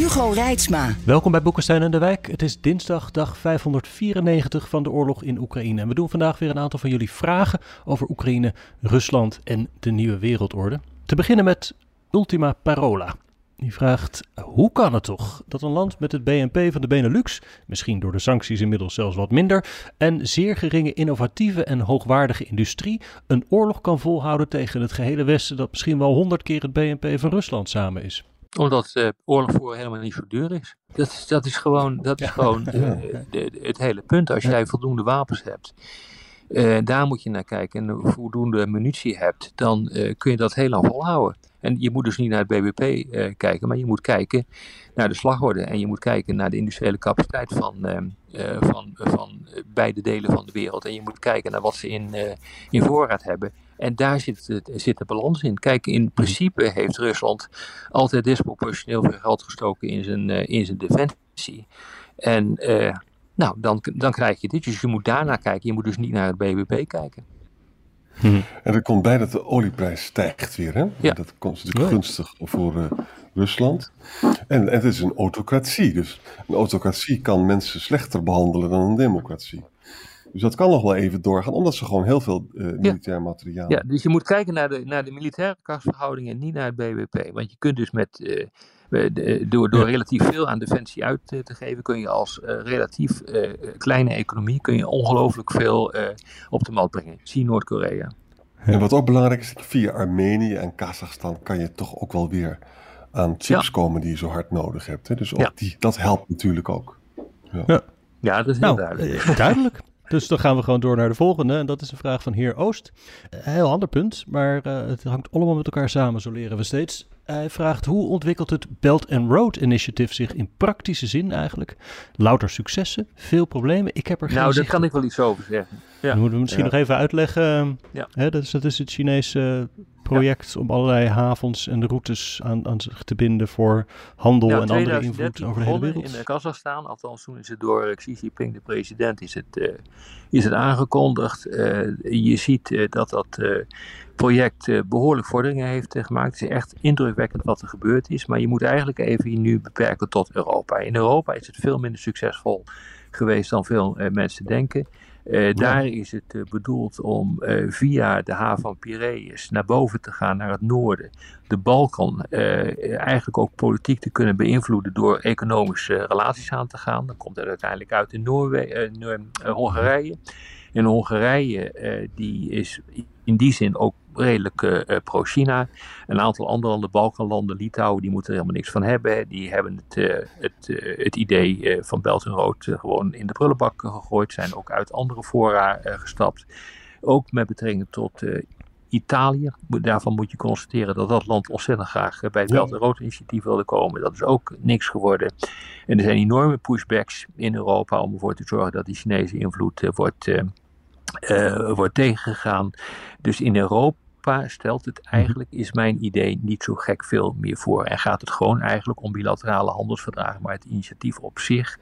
Hugo Reitsma. Welkom bij Boekenstein en de Wijk. Het is dinsdag, dag 594 van de oorlog in Oekraïne. En we doen vandaag weer een aantal van jullie vragen over Oekraïne, Rusland en de nieuwe wereldorde. Te beginnen met Ultima Parola. Die vraagt: hoe kan het toch dat een land met het BNP van de Benelux, misschien door de sancties inmiddels zelfs wat minder, en zeer geringe innovatieve en hoogwaardige industrie, een oorlog kan volhouden tegen het gehele Westen dat misschien wel honderd keer het BNP van Rusland samen is? Omdat uh, oorlog voor helemaal niet zo duur is. Dat is, dat is gewoon, dat is gewoon uh, de, het hele punt. Als jij voldoende wapens hebt, uh, daar moet je naar kijken. En voldoende munitie hebt, dan kun je dat heel lang volhouden. En je moet dus niet naar het BBP uh, kijken, maar je moet kijken naar de slagorde. En je moet kijken naar de industriële capaciteit van, uh, van, van beide delen van de wereld. En je moet kijken naar wat ze in, in voorraad hebben. En daar zit, het, zit de balans in. Kijk, in principe heeft Rusland altijd disproportioneel veel geld gestoken in zijn, in zijn defensie. En nou, dan, dan krijg je dit. Dus je moet daarnaar kijken. Je moet dus niet naar het BBP kijken. Hmm. En er komt bij dat de olieprijs stijgt weer. Hè? Ja. Dat komt natuurlijk gunstig voor uh, Rusland. En, en, het is een autocratie. Dus een autocratie kan mensen slechter behandelen dan een democratie. Dus dat kan nog wel even doorgaan, omdat ze gewoon heel veel uh, militair ja. materiaal. Ja, dus je moet kijken naar de, naar de militaire krachtsverhoudingen, niet naar het BBP. Want je kunt dus met. Uh, door, door relatief veel aan defensie uit te geven, kun je als uh, relatief uh, kleine economie kun je ongelooflijk veel uh, op de markt brengen. Zie Noord-Korea. En wat ook belangrijk is, via Armenië en Kazachstan kan je toch ook wel weer aan chips ja. komen die je zo hard nodig hebt. Hè? Dus ook ja. die, dat helpt natuurlijk ook. Ja, ja. dat is heel nou, duidelijk. Duidelijk. Dus dan gaan we gewoon door naar de volgende. En dat is een vraag van heer Oost. Een heel ander punt, maar uh, het hangt allemaal met elkaar samen, zo leren we steeds. Hij vraagt hoe ontwikkelt het Belt and Road Initiative zich in praktische zin eigenlijk? Louter successen, veel problemen. Ik heb er geen Nou, daar kan ik wel iets over zeggen. Ja. Dan moeten we misschien ja. nog even uitleggen. Ja. Hè, dat, is, dat is het Chinese project ja. om allerlei havens en routes aan, aan zich te binden voor handel ja, en andere invloed over de hele wereld. In Kazachstan, althans toen is het door Xi Jinping, de president, is het, uh, is het aangekondigd. Uh, je ziet uh, dat dat project behoorlijk vorderingen heeft gemaakt. Het is echt indrukwekkend wat er gebeurd is. Maar je moet eigenlijk even nu beperken tot Europa. In Europa is het veel minder succesvol geweest dan veel mensen denken. Uh, ja. Daar is het uh, bedoeld om uh, via de haven van Piraeus naar boven te gaan, naar het noorden. De Balkan eigenlijk ook politiek te kunnen beïnvloeden door economische relaties aan te gaan. Dan komt het uiteindelijk uit in Noorwe Hongarije. En Hongarije die is in die zin ook redelijk uh, pro-China. Een aantal andere landen, Balkanlanden, Litouwen, die moeten er helemaal niks van hebben. Die hebben het, uh, het, uh, het idee van Belt en Rood gewoon in de prullenbak gegooid. Zijn ook uit andere fora gestapt. Ook met betrekking tot Italië. Daarvan moet je constateren dat dat land ontzettend graag bij het Belt en Rood initiatief wilde komen. Dat is ook niks geworden. En er zijn enorme pushbacks in Europa om ervoor te zorgen dat die Chinese invloed wordt uh, wordt tegengegaan. Dus in Europa stelt het mhm. eigenlijk, is mijn idee, niet zo gek veel meer voor. En gaat het gewoon eigenlijk om bilaterale handelsverdragen. Maar het initiatief op zich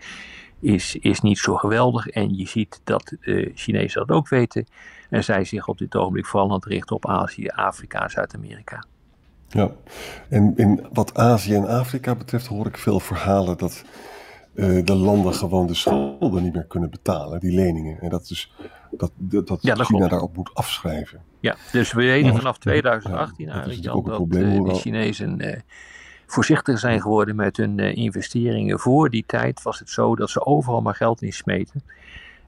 is, is niet zo geweldig. En je ziet dat de Chinezen dat ook weten. En zij zich op dit ogenblik vooral aan het richten op Azië, Afrika en Zuid-Amerika. Ja, en in wat Azië en Afrika betreft hoor ik veel verhalen dat uh, de landen gewoon de schulden niet meer kunnen betalen, die leningen. En dat, is, dat, dat, dat ja, China daarop moet afschrijven. Ja, dus we weten vanaf 2018 ja, eigenlijk dat, dat uh, de Chinezen uh, voorzichtig zijn geworden met hun investeringen. Voor die tijd was het zo dat ze overal maar geld in smeten.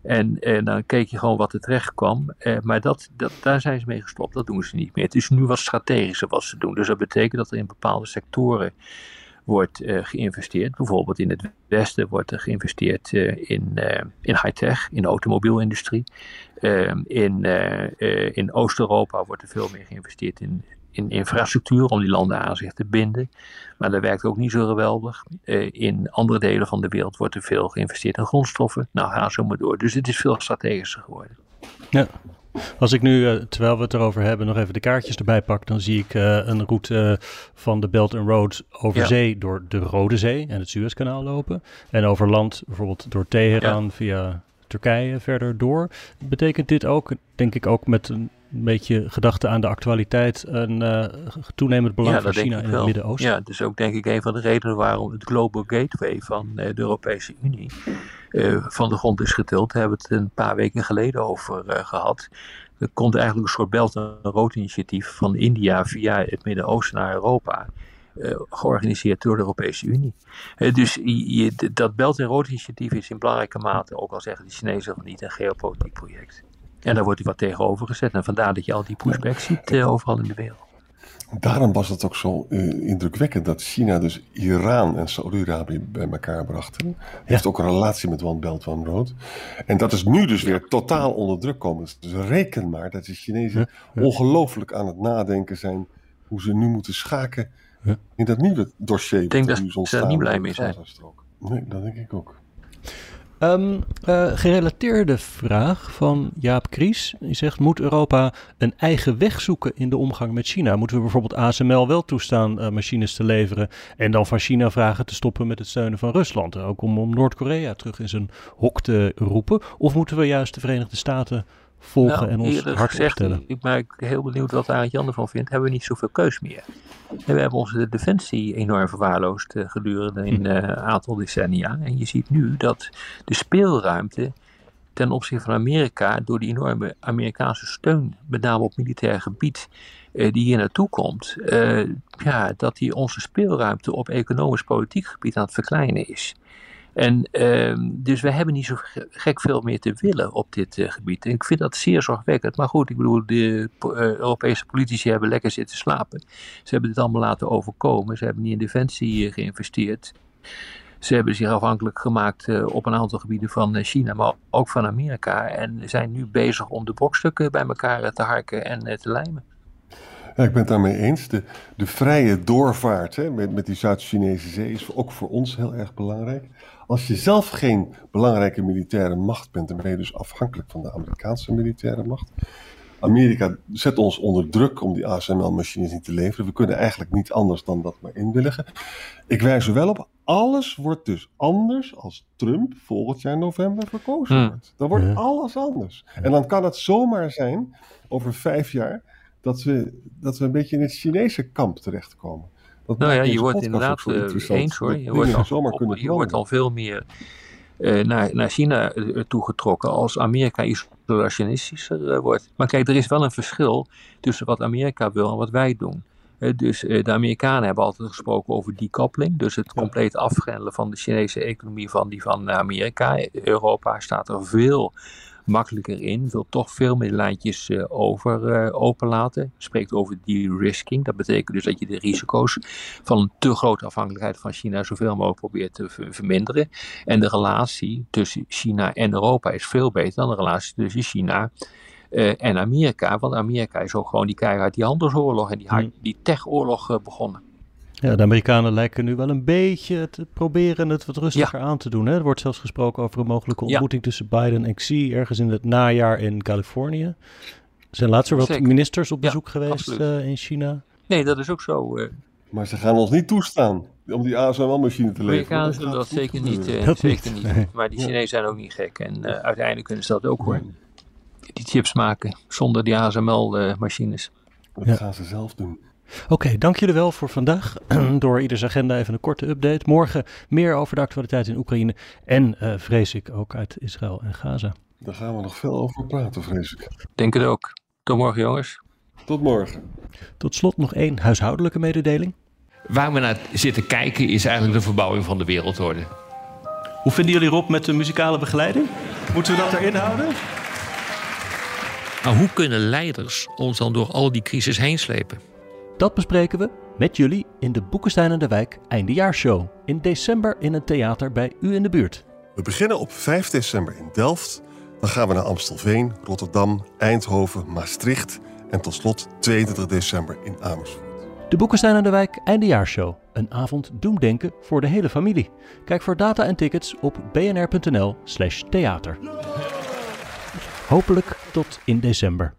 En, en dan keek je gewoon wat er terecht kwam. maar dat, dat, daar zijn ze mee gestopt. Dat doen ze niet meer. Het is nu wat strategischer wat ze doen. Dus dat betekent dat er in bepaalde sectoren wordt uh, geïnvesteerd. Bijvoorbeeld in het westen wordt er geïnvesteerd uh, in, uh, in high-tech, in de automobielindustrie. In in Oost-Europa wordt er veel meer geïnvesteerd in in infrastructuur om die landen aan zich te binden. Maar dat werkt ook niet zo geweldig. In andere delen van de wereld wordt er veel geïnvesteerd in grondstoffen. Nou, ga zo maar door. Dus het is veel strategischer geworden. Ja. Als ik nu, uh, terwijl we het erover hebben, nog even de kaartjes erbij pak, dan zie ik uh, een route van de Belt and Road over ja. zee door de Rode Zee en het Suezkanaal lopen. En over land bijvoorbeeld door Teheran ja. via Turkije verder door. Betekent dit ook, denk ik ook met een beetje gedachte aan de actualiteit, een uh, toenemend belang ja, van China in het Midden-Oosten? Ja, dat is ook denk ik een van de redenen waarom het Global Gateway van uh, de Europese Unie uh, van de grond is getild. Daar hebben we het een paar weken geleden over gehad. Er komt eigenlijk een soort Belt and Road initiatief van India via het Midden-Oosten naar Europa. Uh, georganiseerd door de Europese Unie. Uh, dus je, dat Belt and Road initiatief is in belangrijke mate, ook al zeggen de Chinezen nog niet, een geopolitiek project. En daar wordt hij wat tegenover gezet. En vandaar dat je al die pushback ziet uh, overal in de wereld. Daarom was het ook zo uh, indrukwekkend dat China dus Iran en Saudi-Arabië bij elkaar bracht. Hij heeft ook een relatie met One Belt One Road. En dat is nu dus weer totaal onder druk komen. Dus reken maar dat de Chinezen ongelooflijk aan het nadenken zijn hoe ze nu moeten schaken ja. in dat nieuwe dossier. Ik denk dat ze daar niet blij mee zijn. Nee, dat denk ik ook. Um, uh, gerelateerde vraag van Jaap Kries. Die zegt: Moet Europa een eigen weg zoeken in de omgang met China? Moeten we bijvoorbeeld ASML wel toestaan uh, machines te leveren en dan van China vragen te stoppen met het steunen van Rusland? Ook om, om Noord-Korea terug in zijn hok te roepen? Of moeten we juist de Verenigde Staten volgen nou, en ons opstellen? Ik ben heel benieuwd wat Arend Jan ervan vindt. Hebben we niet zoveel keus meer? En we hebben onze defensie enorm verwaarloosd uh, gedurende een uh, aantal decennia. En je ziet nu dat de speelruimte ten opzichte van Amerika, door die enorme Amerikaanse steun, met name op militair gebied, uh, die hier naartoe komt, ja, dat die onze speelruimte op economisch-politiek gebied aan het verkleinen is. En uh, dus we hebben niet zo gek veel meer te willen op dit uh, gebied. En ik vind dat zeer zorgwekkend. Maar goed, ik bedoel, de uh, Europese politici hebben lekker zitten slapen. Ze hebben dit allemaal laten overkomen. Ze hebben niet in defensie uh, geïnvesteerd. Ze hebben zich afhankelijk gemaakt op een aantal gebieden van China, maar ook van Amerika. En zijn nu bezig om de brokstukken bij elkaar te harken en te lijmen. Ja, ik ben het daarmee eens. De, de vrije doorvaart hè, met, met die Zuid-Chinese zee is ook voor ons heel erg belangrijk. Als je zelf geen belangrijke militaire macht bent, dan ben je dus afhankelijk van de Amerikaanse militaire macht. Amerika zet ons onder druk om die ASML-machines niet te leveren. We kunnen eigenlijk niet anders dan dat maar inwilligen. Ik wijs er wel op, alles wordt dus anders als Trump volgend jaar november verkozen hmm. wordt. Dan wordt alles anders. En dan kan het zomaar zijn, over vijf jaar, dat we, dat we een beetje in het Chinese kamp terechtkomen. Dat nou ja, je wordt inderdaad uh, eens hoor. Je wordt, al, kunnen je wordt al veel meer uh, naar, naar China uh, toegetrokken als Amerika isolationistischer wordt. Maar kijk, er is wel een verschil tussen wat Amerika wil en wat wij doen. dus de Amerikanen hebben altijd gesproken over decoupling. Dus het compleet afgrendelen van de Chinese economie van die van Amerika. Europa staat er veel makkelijker in, wil toch veel meer lijntjes uh, over uh, openlaten. Spreekt over de-risking. Dat betekent dus dat je de risico's van een te grote afhankelijkheid van China zoveel mogelijk probeert te verminderen. En de relatie tussen China en Europa is veel beter dan de relatie tussen China uh, en Amerika. Want Amerika is ook gewoon die keihard die handelsoorlog en die, hmm. die techoorlog begonnen. Ja, de Amerikanen lijken nu wel een beetje te proberen het wat rustiger aan te doen. Hè? Er wordt zelfs gesproken over een mogelijke ontmoeting tussen Biden en Xi ergens in het najaar in Californië. Er zijn laatst wat ministers op bezoek geweest uh, in China. Nee, dat is ook zo. Uh... Maar ze gaan ons niet toestaan om die ASML-machine te leveren. Amerikanen zullen dat, zeker niet. Uh, zeker niet. Maar die Chinezen zijn ook niet gek. En uiteindelijk kunnen ze dat ook hoor. Die chips maken zonder die ASML-machines. dat gaan ze zelf doen. Oké, okay, dank jullie wel voor vandaag. Door ieders agenda even een korte update. Morgen meer over de actualiteit in Oekraïne. En uh, vrees ik ook uit Israël en Gaza. Daar gaan we nog veel over praten, vrees ik. Denk het ook. Tot morgen, jongens. Tot morgen. Tot slot nog één huishoudelijke mededeling. Waar we naar zitten kijken is eigenlijk de verbouwing van de wereldorde. Hoe vinden jullie Rob met de muzikale begeleiding? Moeten we dat erin houden? Maar hoe kunnen leiders ons dan door al die crisis heen slepen? Dat bespreken we met jullie in de Boekenstein en de Wijk Eindejaarshow. In december in een theater bij u in de buurt. We beginnen op 5 december in Delft. Dan gaan we naar Amstelveen, Rotterdam, Eindhoven, Maastricht En tot slot 22 december in Amersfoort. De Boekenstein aan de Wijk Eindejaarshow. Een avond doemdenken voor de hele familie. Kijk voor data en tickets op bnr.nl slash theater. Hopelijk tot in december.